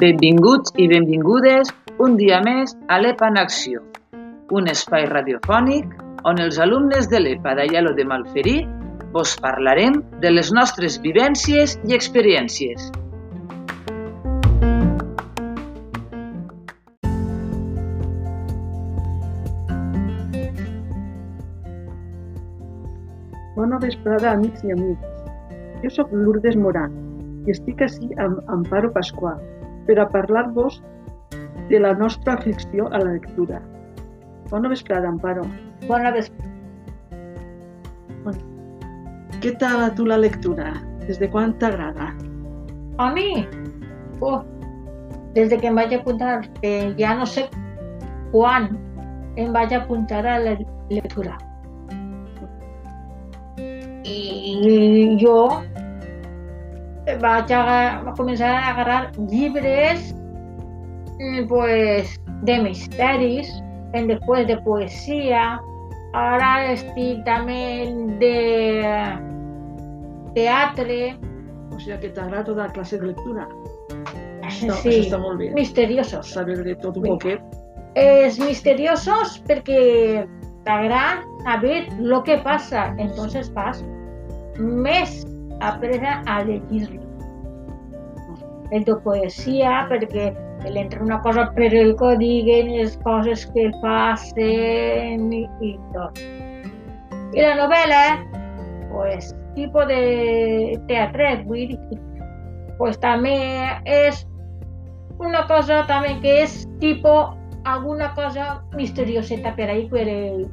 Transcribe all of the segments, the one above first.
Benvinguts i benvingudes un dia més a l'EPA en Acció, un espai radiofònic on els alumnes de l'EPA d'Aielo de Malferit vos parlarem de les nostres vivències i experiències. Vesprada, amics i amigues. Jo sóc Lourdes Moran i estic ací amb Amparo Pasqual per a parlar-vos de la nostra afició a la lectura. Bona vesprada, Amparo. Bona vesprada. Què tal a tu la lectura? Des de quan t'agrada? A mi? Uh, des de que em vaig apuntar, que ja no sé quan em vaig apuntar a la lectura. I jo vaig a, començar a agarrar llibres mm, pues, de misteris, després de poesia, ara estic també de teatre. O sigui que t'agrada tota la classe de lectura. Sí, Això, això està molt bé. misteriosos. Saber de tot un Sí. poquet. Es misteriosos perquè t'agrada saber lo que passa. Entonces vas més a presa a llegir-lo. El de poesia, perquè l'entra una cosa per el que diguen les coses que passen i, i tot. I la novel·la, pues, tipus de teatret, vull dir, pues també és una cosa també que és tipus alguna cosa misterioseta per ahí, per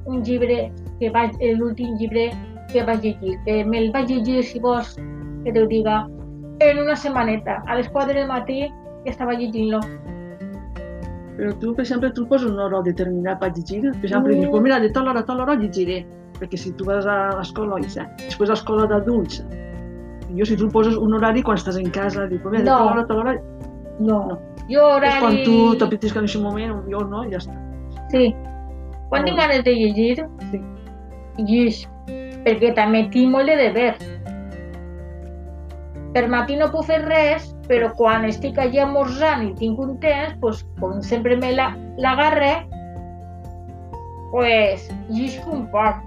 un llibre que vaig, l'últim llibre que vaig llegir, que me'l vaig llegir, si vols que t'ho diga, en una setmaneta, a les 4 del matí, que estava llegint-lo. Però tu, per exemple, tu poses un hora determinat per llegir. Per exemple, Mm. dius, pues mira, de tal hora a tal hora llegiré. Perquè si tu vas a l'escola, després a l'escola d'adults, jo si tu poses un horari quan estàs en casa, dius, pues mira, de No. tal hora a tal hora, No. No. Jo horari... és quan tu t'apetisca en aquest moment, jo no, ja està. Sí. Quan tinc ganes de llegir, Sí. llig. Molt de deber. Per matí no puc fer res, però quan estic allà esmorzant i tinc un temps, pues, com sempre me la- l'agarre, pues, llig un poc.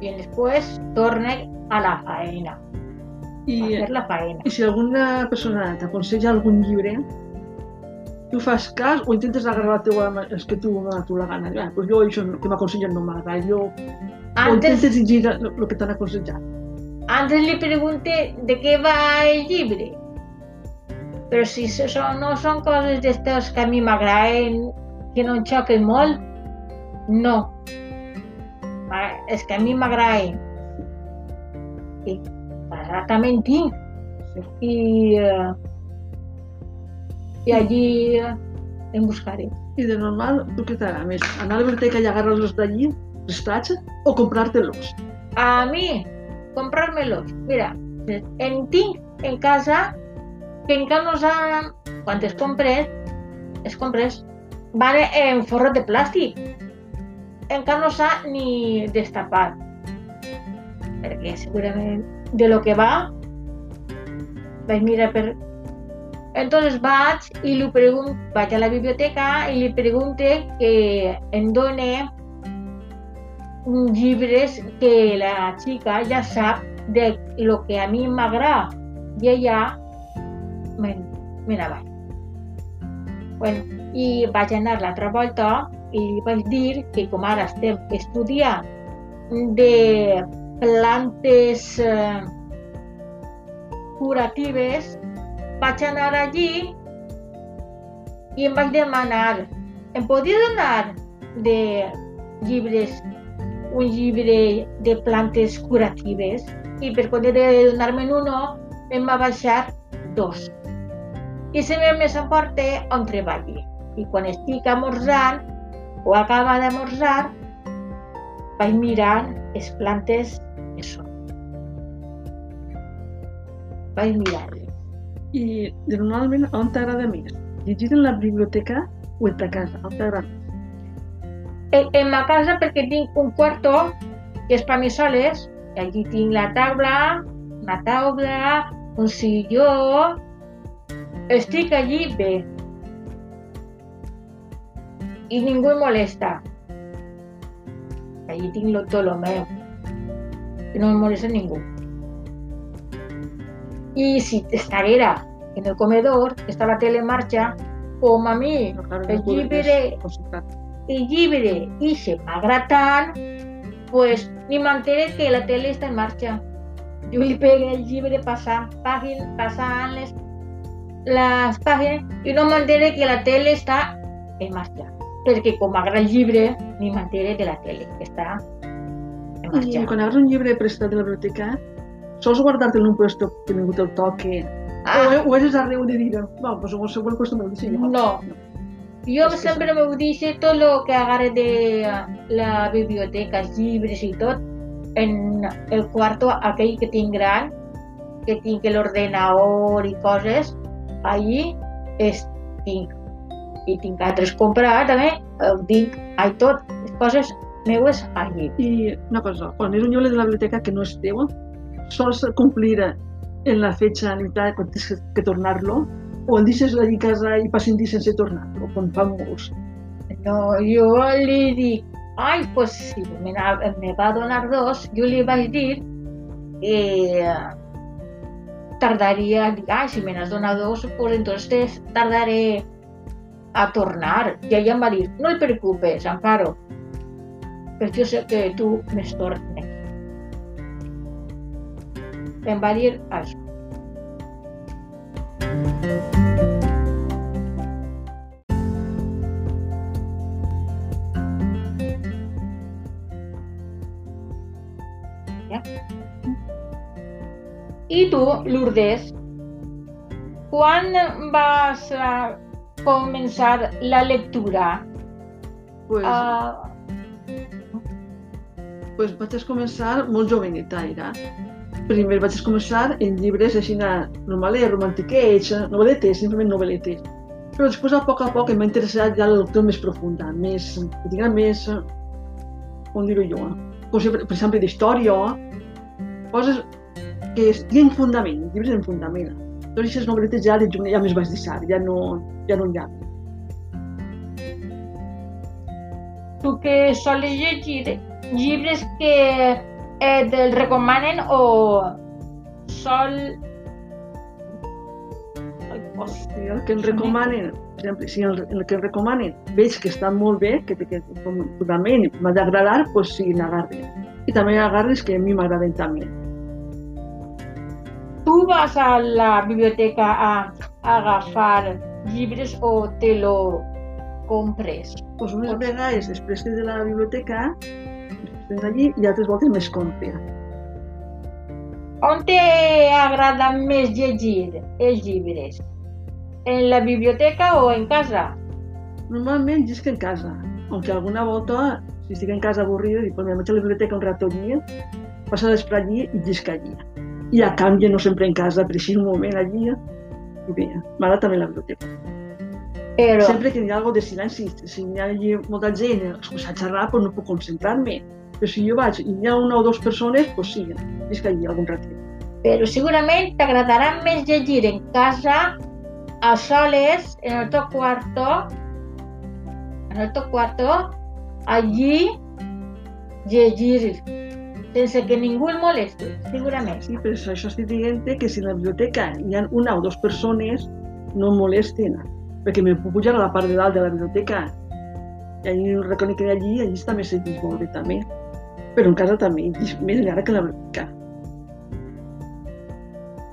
I després torne a la faena, a I, fer la faena. I si alguna persona t'aconsella algun llibre, tu fas cas o intentes agarrar la teua... És que tu no tu la gana. Ah, pues jo això que m'aconsellen no m'agrada. Jo... Antes, intentes llegir el que t'han aconsellat. antes li pregunté de què va el llibre. Però si això no són coses d'estes que a mi m'agraden, que no em xoquen molt, no. Ah, És que a mi m'agraden. I en tinc. Sí. I, eh, i allí eh, em buscaré. I de normal, tu què t'agrada més? Anar a la biblioteca i agarrar-los d'allí, prestats, o comprar-te-los? A mi, comprármelos. Mira, en tinc en casa que encara no s'han... Quan es compres, es compres, van en forros de plàstic. Encara no s'ha ni destapat. Perquè segurament de lo que va, vaig mirar per... Entonces vaig i li pregunto, vaig a la biblioteca i li pregunte que em done llibres que la xica ja sap de lo que a mi m'agrada i ella me, me la va. Bueno, i vaig anar l'altra volta i li vaig dir que com ara estem estudiant de plantes eh, curatives, vaig anar allí i em vaig demanar em podia donar de llibres un llibre de plantes curatives i per poder donar-me'n uno em va baixar dos. I sempre me s'emporta on treballi. I quan estic amorzant o acaba d'amorzar, vaig mirar les plantes que són. Vaig mirar. I normalment, on t'agrada més? Llegir en la biblioteca o en ta casa? On t'agrada? En, en ma casa, perquè tinc un quarto que és per mi soles, I allí tinc la taula, una taula, un silló... Estic allí bé. I ningú em molesta. Allí tinc lo- tot el meu. I no em molesta ningú. I si estaguera en el comedor, està la tele en marxa, com a mi Però, claro, el no podries llibre- i se m'agrada tant, pues ni m'entere que la tele està en marxa. Jo li pegue el llibre passant pàgines, passant les, les pàgines i no m'entere que la tele està en marxa. Perquè com m'agrada el llibre, ni m'entere de la tele, que està en I marxa. quan agafes un llibre prestat de la biblioteca, sols guardar-te en un puesto que ningú te'l toque, Ah, o, o és arreu de dir, no, pues en qualsevol puesto me'l deixo jo. No. Jo Que sempre m'ho dice tot el que agarre de la biblioteca, llibres i tot, en el quarto aquell que tinc gran, que tinc l'ordenador i coses, allí és, tinc. I tinc altres comprar també, ho tinc, all tot, coses meues allí. I una cosa, quan és un llibre de la biblioteca que no és teu, sols complir en la fecha limitada quan tens que- que tornar-lo, o el deixes allí a casa i passen dies sense tornar-lo, com fan molts. No, jo li dic, ai, pues si me, na- me va donar dos, jo li vaig dir que tardaria, dic, ai, si me n'has donat dos, pues entonces tardaré a tornar. I ella em va dir, no et preocupes, Amparo, perquè jo sé que tu me'ls tornes. Em va dir això. I tu, Lourdes, quan vas a començar la lectura? Pues, Uh, pues vaig començar molt joveneta, era. Primer vaig començar en llibres així na- normals, romantiquets, novel·letes, simplement novel·letes. Però després, a poc a poc, em va interessar ja la lectura més profunda, més, tinguera més, eh, com dir-ho jo, com per exemple, d'història, coses que tinguin fundament, llibres en fundament. Totes aquestes novel·letes ja ja més vaig deixar, ja no, ja no hi ha. tu que sols llegir llibres que eh, te'l recomanen o sol... Sí, el que em recomanen, per exemple, si el, el que em recomanen veig que està molt bé, que té que fundament i m'ha d'agradar, doncs sí, n'agarre. I també agarres que a mi m'agraden també. Tu vas a la biblioteca a, a agafar llibres o te lo compres? Doncs unes vegades després de la biblioteca, després d'allí, i altres voltes més compre. On t'agrada més llegir els llibres? En la biblioteca o en casa? Normalment llisc en casa, aunque alguna volta, si estic en casa avorrida, dic, pues me vaig a la biblioteca un rato allí, passa l'espre allí i llisc allí. I a canvi no sempre en casa, però així un moment allí, i bé, m'agrada també la biblioteca. Però, Sempre que hi ha algo de silenci, si hi ha molta gent a xerrar, doncs no puc concentrar-me. Però si jo vaig i hi ha una o dues persones, doncs sí, és que allí algun ratet. però segurament t'agradarà més llegir en casa, a soles, en el teu quarto, en el teu quarto, allí llegir sense que ningú el molesti, segurament. Sí, però això estic dient que si en la biblioteca hi ha una o dues persones, no em molesten, perquè me puc pujar a la part de dalt de la biblioteca i allí reconec que allí, allí també se llegeix molt bé també. Però en casa també, més encara que a la biblioteca.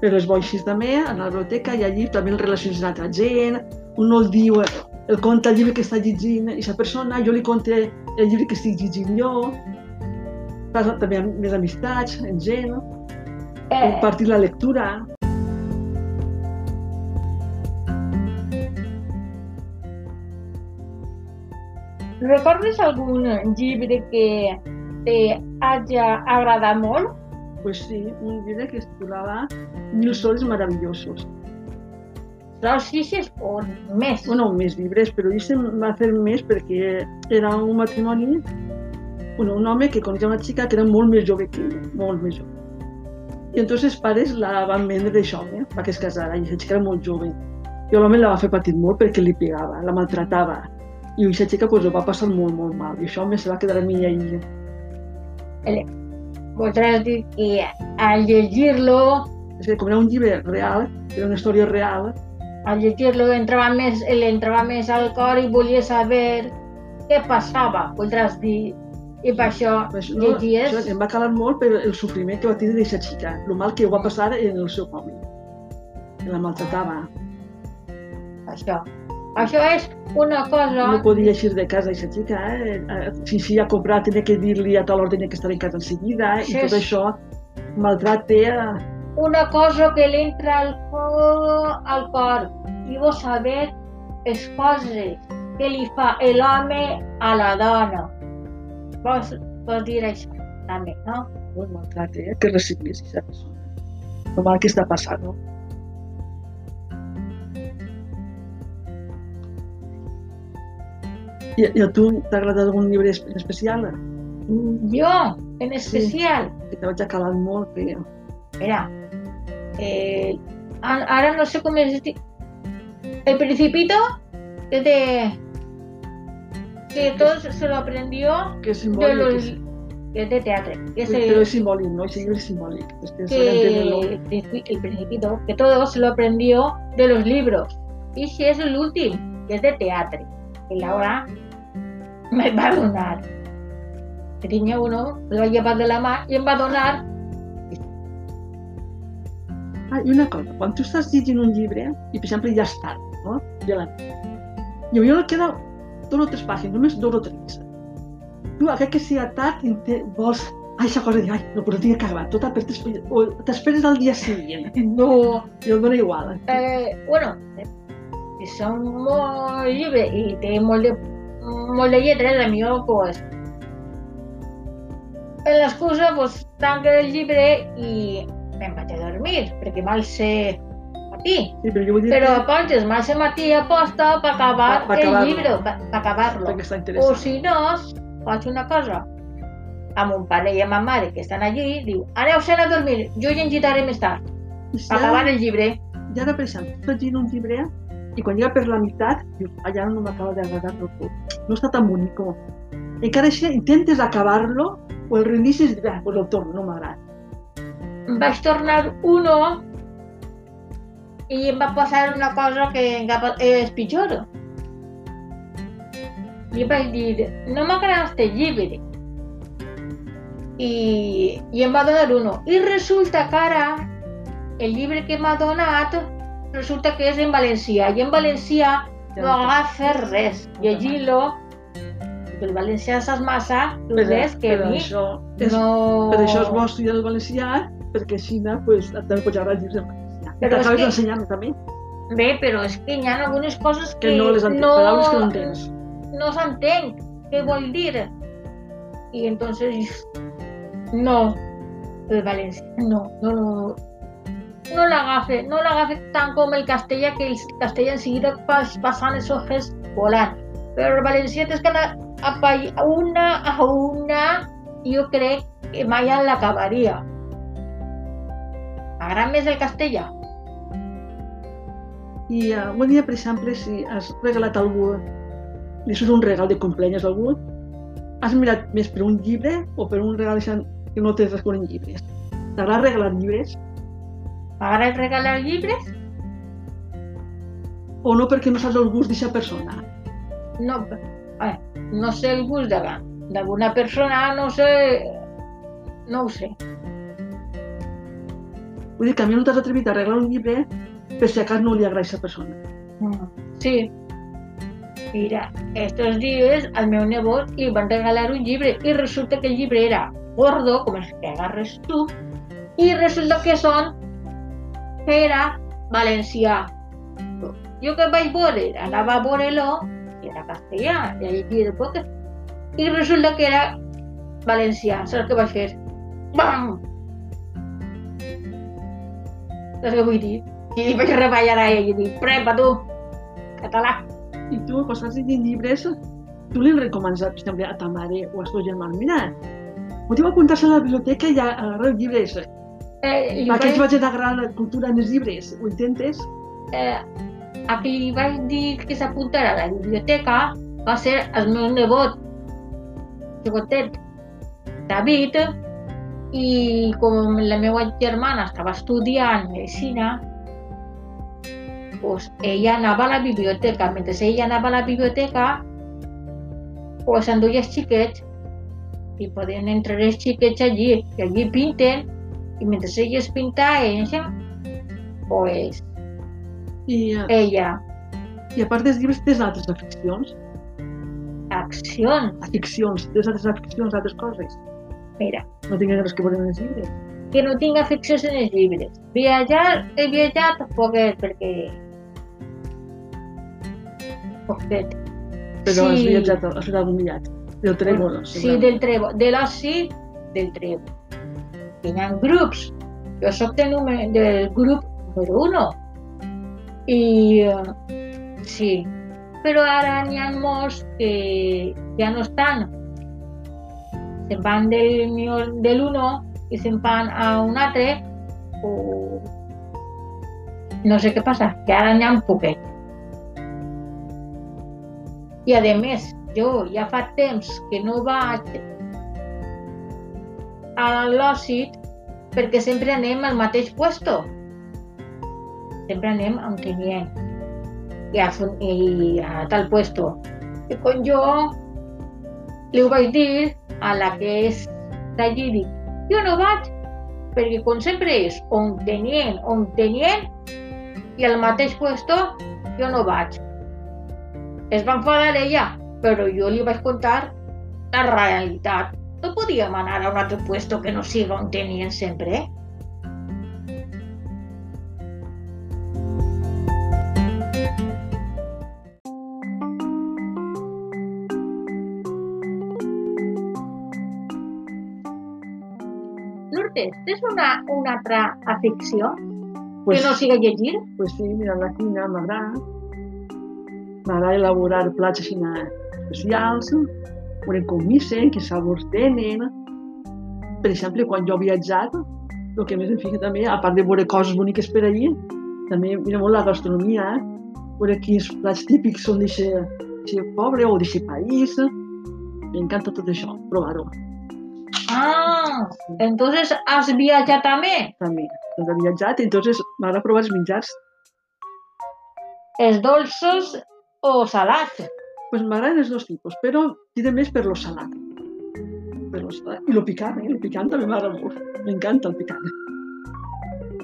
Però és bo així també, a la biblioteca i allí també el relacions amb altra gent, un no el diu, el conta el llibre que està llegint la persona, jo li conte el llibre que estic llegint jo, fas també més amistats, amb gent, Eh, compartir la lectura. recordes algun llibre que t'hagi agradat molt? Pues sí, un llibre que es titulava Mil soles maravillosos. Los sis o més? Bueno, més llibres, però jo se'm va fer més perquè era un matrimoni bueno, un home que coneixia una xica que era molt més jove que ella, molt més jove. I entonces els pares la van vendre d'això, eh, perquè es casara, i aquesta xica era molt jove. I l'home la va fer patir molt perquè li pegava, la maltratava. I aquesta xica pues, ho va passar molt, molt mal. I això home se va quedar amb ella i El- Voldràs dir que al llegir-lo, és que com era un llibre real, era una història real, al llegir-lo entrava més, le entrava més al cor i volia saber què passava, voldràs dir. I per això Pues, no, llegies... això em va calar molt per el sofriment que va tenir d'aquesta xica, el mal que ho va passar en el seu home. Que la maltratava. Això. Això és una cosa... No podia eixir de casa aquesta xica, eh? Eh, Si s'hi ha comprat, tenia que dir-li a tal hora tenia que estar en casa en seguida, eh? Sí, i tot sí. això maltracte a... una cosa que li entra al cor, al cor i vos saber les coses que li fa l'home a la dona. Vols, vols dir això també, no? molt maltracte eh? que recibís aquesta persona. El mal que està passant, no? I, I a tu t'ha agradat algun llibre es- en especial? Jo, en especial, Que te vaig a calar molt, que... mira, eh, a- ara no sé com es diu. El Principito, que de que todo se lo aprendió que de los que es de teatro. Es el- simbòlic, no? Aquest llibre és simbòlic. És que que el, el principito, que todo se lo aprendió de los libros. Y si es el último, que es de teatro. Y Laura me va a donar. Que tenía uno, lo va a llevar de la mano y em va a donar. Ah, i una cosa, quan tu estàs llegint un llibre, i per exemple ja és tard, no? Ja la... Me queda dos o tres pàgines, només dos o tres. Tu, aquest que sigui tard, vols... Ai, aquesta cosa, de, ai, no, però tinc que acabar. Tot per t'esperes, al dia següent. No, I em dona igual. eh, bueno, eh, son molt llibres i té molt de, molt de lletres, a mi pues, en l'excusa pues, tanco el llibre i me'n vaig a dormir, perquè mal sé matí. Sí, però jo vull dir Però que, apontes más a matí aposta per acabar Pa- pa el acabar-lo. llibre, per acabar-lo. O si no, faig una cosa. A mon pare i a ma mare que estan allí, diu, aneu-se'n a dormir, jo llegitaré més tard, si acabar el llibre. i ara, per tu estàs llegint un llibre i quan llega per la meitat, dius, ara no m'acaba d'agradar del tot. No està tan bonic. Encara així intentes acabar-lo o el reinicis i dius, ah, pues el torno, no m'agrada. Vaig tornar uno i em va passar una cosa que encara és pitjor. Li vaig dir, no m'agrada este llibre. I, I em va donar uno. I resulta que ara el llibre que m'ha donat resulta que és en valencià. I en valencià no agafa res. Llegint-lo, el valencià saps massa, tu Per, ves que a per mi això, és, no... per això és bo estudiar el valencià, perquè així pues, també pots agradar llibres en Però t'acabes que- ensenyant també, Bé, però és que hi ha algunes coses que, que no les entens, no, paraules que no entens. no s'entenc què vol dir. I entonces, no, el valencià, no, no, no, no l'agafe, no l'agafe tant com el castellà, que el castellà en seguida pas, passant els hojes volant. Però el valencià tens que anar a una a una, i jo crec que mai l'acabaria. M'agrada més el castellà. I uh, un dia, per exemple, si has regalat a algú, li fas un regal de cumpleaños a algú, has mirat més per un llibre o per un regal que no te responen llibres? T'agrada regalar llibres M'agrada regalar llibres? o no perquè no saps el gust d'aquesta persona? no, eh, no sé el gust d'alguna persona, no sé, no ho sé. Vull dir que a mi no t'has atrevit a regalar un llibre per si a cas no li agrada a persona. Mm, Sí. Mira, estos días al meu nebot li van regalar un llibre i resulta que el llibre era gordo, com els que agarres tu, i resulta que són que era valencià. Jo que vaig veure, anava a veure-lo, i era castellà, i allí de poc, i resulta que era valencià. Saps què vaig fer? Bam! Saps què vull dir? I li vaig reballar a ell i dic, prepa tu, català. I tu, quan estàs llegint llibres, tu li recomanes, per exemple, a ta mare o als teus germans, mira, podeu apuntar-se a la biblioteca i agarrar llibres. Eh, A que vaig, vaig agradar la cultura en els llibres? Ho intentes? eh, a qui li vaig dir que s'apuntara a la biblioteca va ser el meu nebot, xicotet, David, i com la meva germana estava estudiant medicina, pues ella anava a la biblioteca. Mentre ella anava a la biblioteca, pues enduia els xiquets i podien entrar els xiquets allí, i allí pinten, i mentre elles pintaven, pues I, ella, I a part dels llibres, tens altres aficions? accions, Aficions, tens altres aficions, altres coses? mira, No tingues res que veure en els llibres. que no tinc aficions en els llibres. Viatjar, he viatjat poquet, perquè... Poquet. Però has Sí. viatjat, has fet algun viatge. Del trèmol, Sí, del trevo. De l'oci, del trevo. Hi ha grups. Jo sóc del, número, del grup número uno. I eh, sí, però ara n'hi ha molts que ja no estan. Se'n van del, de l'uno i se'n van a un altre o no sé què passa, que ara n'hi ha un. I a més, jo ja fa temps que no vaig a l'òcit perquè sempre anem al mateix puesto. Sempre anem on tenien. I a, i a tal puesto. I quan jo li ho vaig dir a la que és d'allí, dic, jo no vaig perquè com sempre és on tenien, on tenien i al mateix puesto jo no vaig. Es va enfadar ella, però jo li vaig contar la realitat. No podíem anar a un altre puesto que no siga on tenien sempre. eh? Tens una, una altra afició Pues, que no siga llegir? pues sí, mira, la cuina m'agrada. M'agrada elaborar plats així especials, veure com misen, quins sabors tenen. Per exemple, quan jo he viatjat, el que més em fica també, a part de veure coses boniques per allí, també mira molt la gastronomia, eh? veure quins plats típics són d'aquest poble o d'aquest país. M'encanta tot això, provar-ho. Ah, entonces has viatjat també. També. Doncs he viatjat, entonces m'agrada provar els menjars. Els dolços o salats. Pues m'agraden els dos tipus, però tira més per lo salat. Per lo salat. I lo picant, eh? El picant també m'agrada molt. M'encanta el picant.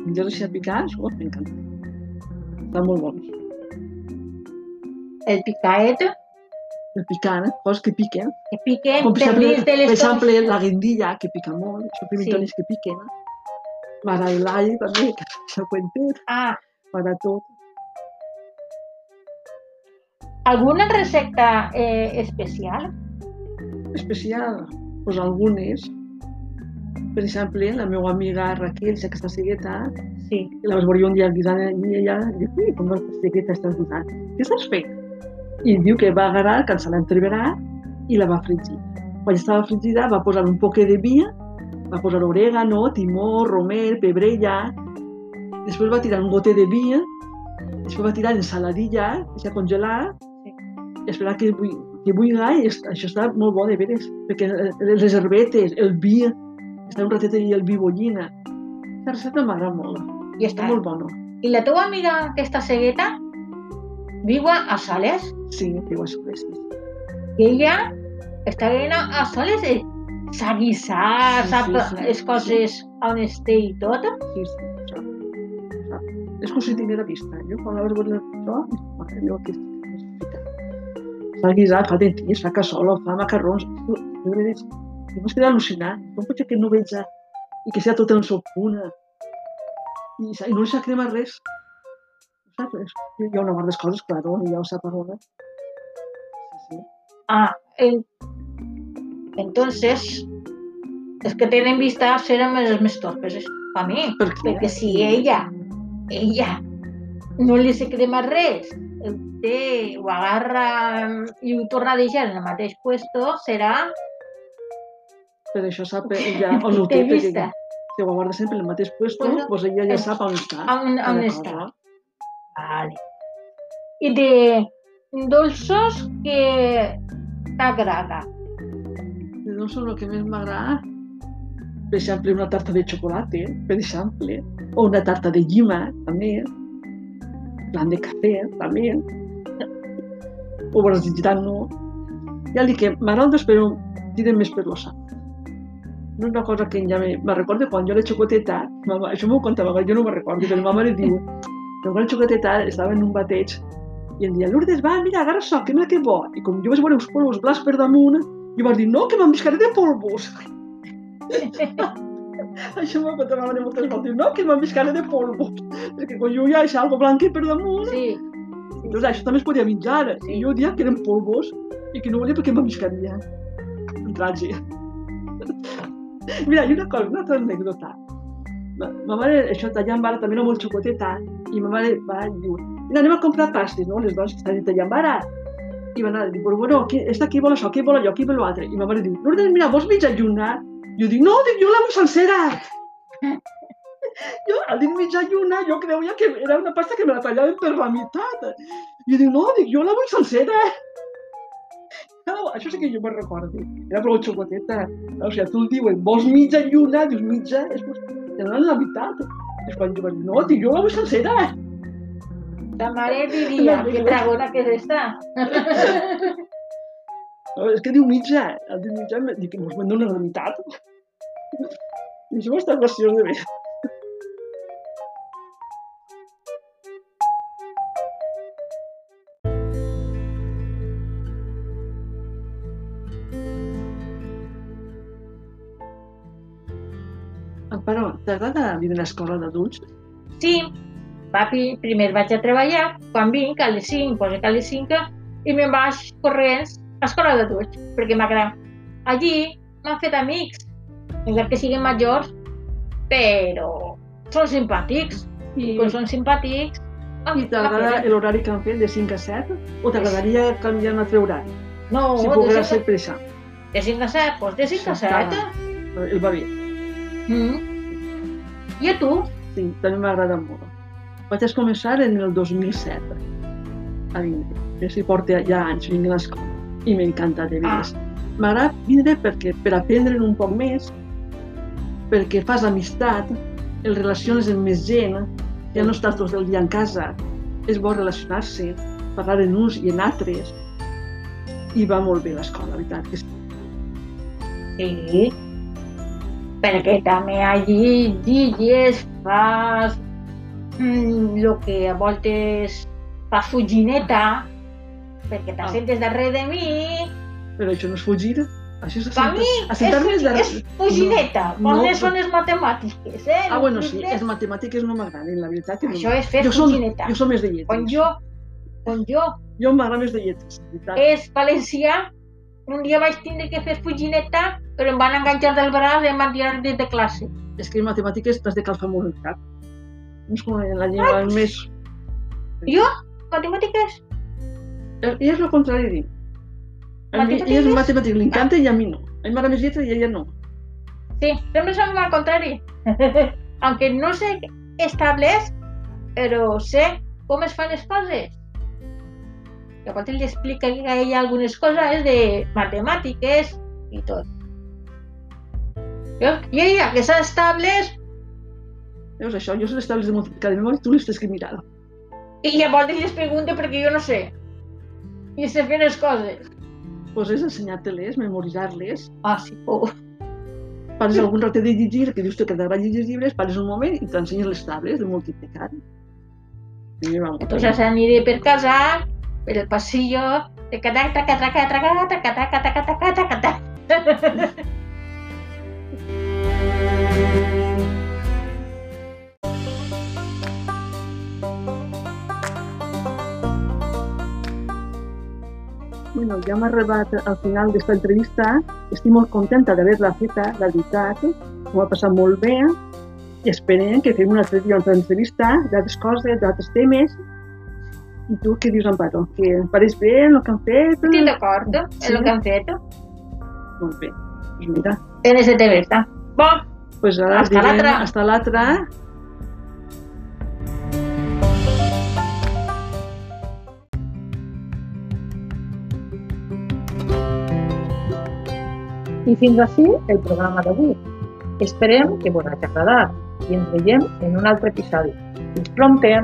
Menjars així picants, oh, m'encanta. Està molt bons. El picaet, El picant, coses que piquen. que piquen Com per per exemple, de per les exemple coses. la guindilla, que pica molt. Això pimentones que piquen. M'agrada l'all també, que això cuentet. Ah, M'agrada tot. Alguna recepta eh, especial? Especial, pues algunes. Per exemple, la meva amiga Raquel, ja que està cegueta, Sí. La vas veure un dia guisant i ella diu, ui, com vas fer que t'estàs guisant? Què estàs fent? I diu que va agarrar, que se l'entreverà i la va fregir. Quan estava fregida va posar un poc de vi, va posar orégano, timó, romer, pebrella, després va tirar un gote de vi, després va tirar ensaladilla, deixar congelar, Sí. i esperar que, bui, que buiga i est- això està molt bo de veres, perquè eh, les herbetes, el vi, està un ratet i el vi bollina. Aquesta recepta m'agrada molt. I Està està. molt bona. I la teva amiga que està cegueta viu a Sales Sí, que ho és, sí. i ella està veient a Sales i sap guisar, Sí, sap sí, sí, les coses on es té i tot. Sí, sí, sap. sap. És com si tinguera vista. Jo quan la vaig veure això, jo que fa guisat, fa dentís, fa cassola, fa macarrons. Jo, jo, jo, jo m'estic al·lucinant. Com pot ser que no veig i que sigui tot en el punt? I, i no li sap cremar res. Saps? Hi ha una part de coses, claro, i ja ho sap ara. Sí, sí. Ah, en- entonces, els que tenen vista seran els més torpes per mi. Per què? Perquè si ella, ella, no li se crema res el té, ho agarra i ho torna a deixar en el mateix puesto, serà Per això sap ja on ho té té, perquè vista. si ho guarda sempre en el mateix puesto, Bueno, doncs ella ja eh, sap on està. on, on està. cosa. Vale. I de dolços que t'agrada. De dolços el que més m'agrada, per exemple, una tarta de xocolata, per exemple, o una tarta de llima, també, plan de cafè, també, o brasil gitano. Ja dic que m'agrada, però diré més per lo sant. No és una cosa que ja me, me recordo quan jo era xocoteta, mama, això m'ho contava, jo no me'n recordo, però ma mare diu, que quan xocoteta estava en un bateig i em deia, Lourdes, va, mira, agarra això, que mira que bo. I com jo vaig veure uns polvos blancs per damunt, jo vaig dir, no, que m'embiscaré de polvos. això contava ma mare moltes voltes, no, que m'embiscaré de polvos. Perquè quan jo ja deixava algo blanc per damunt, Sí, doncs això també es podia menjar. Sí. I jo dia que eren polvos i que no volia perquè m'embiscaria. Un trage. Mira, i una cosa, una altra anècdota. Ma, ma mare, això tallant vara també era molt xocoteta, i ma mare va diu, mira, anem a comprar pastes, no? Les dones que estan tallant vara. I va anar a dir, però bueno, qui, esta qui vol això, qui vol allò, qui vol l'altre. I ma mare diu, Lourdes, mira, vols mitja lluna? Jo dic, no, dic, jo la sencera. jo, al dir mitja lluna, jo creia que era una pasta que me la tallaven per la meitat. Jo dic, no, dic, jo la vull sencera. No, això sí que jo me'n recordo. Era prou xocoteta. O sigui, tu el diuen, vols mitja lluna? Dius, mitja, és pues, te donen la meitat. És quan jo vaig dir, no, dic, jo la vull sencera. ta mare diria, que dragona que és esta. No, és que diu mitja. El diu mitja, em dic, mos me'n donen la meitat. I això m'està graciós de bé. Amparo, t'agrada viure a l'escola d'adults? Sí, papi, primer vaig a treballar, quan vinc a les 5, posa que a les 5, i me'n vaig corrents a escola d'adults, perquè m'agrada. Allí m'han fet amics, encara que siguin majors, però són simpàtics. I quan són simpàtics... ah, i t'agrada l'horari que han fet de 5 a 7? O t'agradaria canviar un altre horari? No, si de poguera 5 ser per això. a- de 5 a 7, doncs de 5 a Està. 7. El va bé. Mm. I a tu? Sí, també m'agrada molt. Vaig començar en el 2007 a vindre. Ja s'hi porta ja anys vinc a l'escola i m'encanta de veres. M'agrada vindre perquè, per aprendre'n un poc més, perquè fas amistat, el relaciones amb més gent, ja no estàs tot el dia en casa, és bo relacionar-se, parlar en uns i en altres, i va molt bé l'escola, la veritat. Que sí. Sí, perquè també allí lligues, fas mm, lo que a voltes fas fugineta, perquè Ah. t'assentes darrere de mi. Però això no és fugir, això és Per mi és, darrere- és fugineta, No, no, no, són les matemàtiques, eh? Ah, bueno, sí, les matemàtiques no m'agraden, la veritat que no. Això és fer jo som, fugineta. jo som més de lletres. Quan jo, quan jo Jo m'agrada més de lletres, veritat. és valencià, un dia vaig tindre que fer fugineta, però em van enganxar del braç i em van tirar des de classe. És que en matemàtiques t'has de calfar molt el cap. No és com en la llengua més... Jo, matemàtiques, Eh, I és el contrari, dic. A mi, ella és Matemàtiques? matemàtic, li encanta i a mi no. A mi m'agrada més lletra i a ella no. Sí, sempre som al contrari. Aunque no sé estableix, però sé com es fan les coses. Llavors li explica a ella algunes coses de matemàtiques i tot. Jo, i ella, que s'ha estableix, Veus això? Jo sé les tables de multiplicar de memòria, tu les tens que mirar. i llavors les pregunto perquè jo no sé. I sé fer les coses. Pues és ensenyar-te-les, memoritzar-les. Ah, sí, oh. Pares algun rato de llegir, que dius que t'agrada llegir llibres, pares un moment i t'ensenyes les tables de multiplicar. I va, Entonces aniré per casa, per el pasillo, taca, taca, taca, taca, taca, taca, taca, taca, taca, taca, taca. Bueno, ja hem arribat al final d'aquesta entrevista. Estic molt contenta d'haver-la feta, la veritat. M'ho ha passat molt bé i esperem que fem una altra, entrevista d'altres coses, d'altres temes I tu què dius, Amparo? Que em pareix bé el que han fet? Estic d'acord Sí. el que han fet. Molt bé. Doncs mira, NSTV està. Bon, pues ara Hasta l'altra. hasta l'altra. I fins així el programa d'avui. Esperem que vos hagi agradat i ens veiem en un altre episodi. Fins prompte!